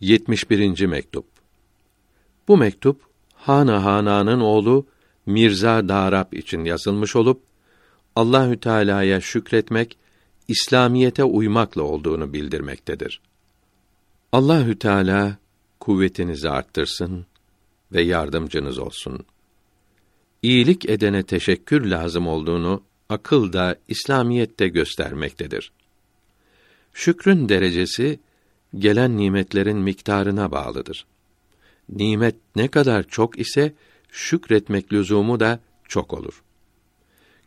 71. mektup. Bu mektup Hana Hana'nın oğlu Mirza Darab için yazılmış olup Allahü Teala'ya şükretmek, İslamiyete uymakla olduğunu bildirmektedir. Allahü Teala kuvvetinizi arttırsın ve yardımcınız olsun. İyilik edene teşekkür lazım olduğunu akıl da İslamiyette göstermektedir. Şükrün derecesi gelen nimetlerin miktarına bağlıdır. Nimet ne kadar çok ise şükretmek lüzumu da çok olur.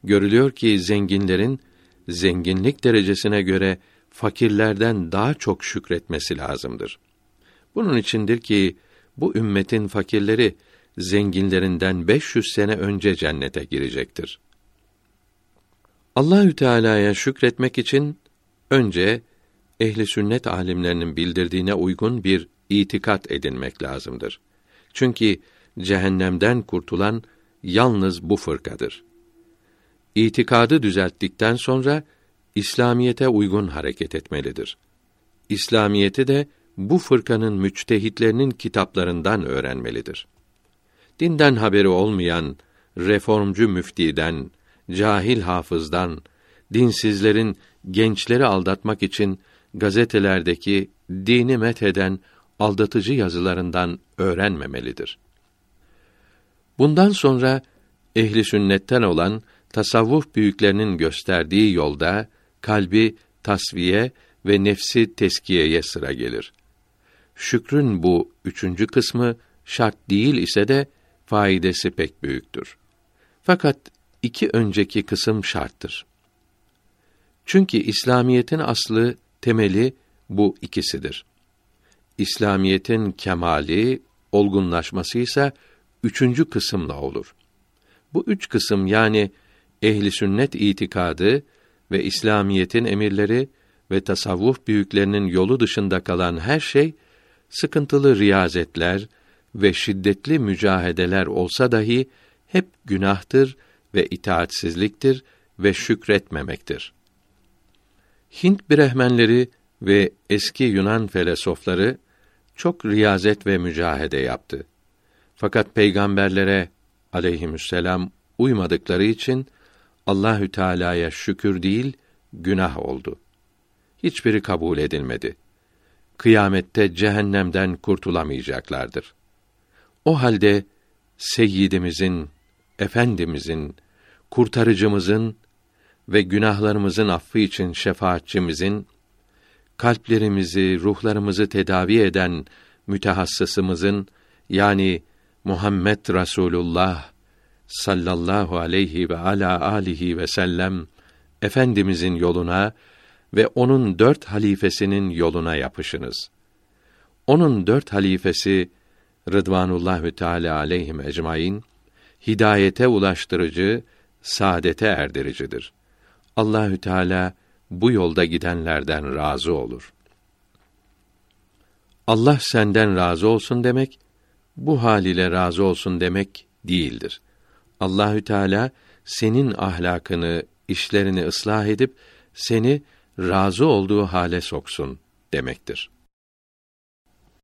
Görülüyor ki zenginlerin zenginlik derecesine göre fakirlerden daha çok şükretmesi lazımdır. Bunun içindir ki bu ümmetin fakirleri zenginlerinden 500 sene önce cennete girecektir. Allahü Teala'ya şükretmek için önce ehli sünnet alimlerinin bildirdiğine uygun bir itikat edinmek lazımdır. Çünkü cehennemden kurtulan yalnız bu fırkadır. İtikadı düzelttikten sonra İslamiyete uygun hareket etmelidir. İslamiyeti de bu fırkanın müçtehitlerinin kitaplarından öğrenmelidir. Dinden haberi olmayan reformcu müftiden, cahil hafızdan, dinsizlerin gençleri aldatmak için gazetelerdeki dini metheden aldatıcı yazılarından öğrenmemelidir. Bundan sonra ehli sünnetten olan tasavvuf büyüklerinin gösterdiği yolda kalbi tasviye ve nefsi teskiyeye sıra gelir. Şükrün bu üçüncü kısmı şart değil ise de faidesi pek büyüktür. Fakat iki önceki kısım şarttır. Çünkü İslamiyetin aslı, temeli bu ikisidir. İslamiyetin kemali, olgunlaşması ise üçüncü kısımla olur. Bu üç kısım yani ehli sünnet itikadı ve İslamiyetin emirleri ve tasavvuf büyüklerinin yolu dışında kalan her şey sıkıntılı riyazetler ve şiddetli mücahedeler olsa dahi hep günahtır ve itaatsizliktir ve şükretmemektir. Hint Brehmenleri ve eski Yunan felsefeleri çok riyazet ve mücahede yaptı. Fakat peygamberlere aleyhisselam uymadıkları için Allahü Teala'ya şükür değil, günah oldu. Hiçbiri kabul edilmedi. Kıyamette cehennemden kurtulamayacaklardır. O halde seyyidimizin, efendimizin, kurtarıcımızın ve günahlarımızın affı için şefaatçimizin kalplerimizi, ruhlarımızı tedavi eden mütehassısımızın yani Muhammed Rasulullah sallallahu aleyhi ve ala alihi ve sellem efendimizin yoluna ve onun dört halifesinin yoluna yapışınız. Onun dört halifesi Rıdvanullahü Teala aleyhim ecmaîn hidayete ulaştırıcı, saadete erdiricidir. Allahü Teala bu yolda gidenlerden razı olur. Allah senden razı olsun demek bu hal ile razı olsun demek değildir. Allahü Teala senin ahlakını, işlerini ıslah edip seni razı olduğu hale soksun demektir.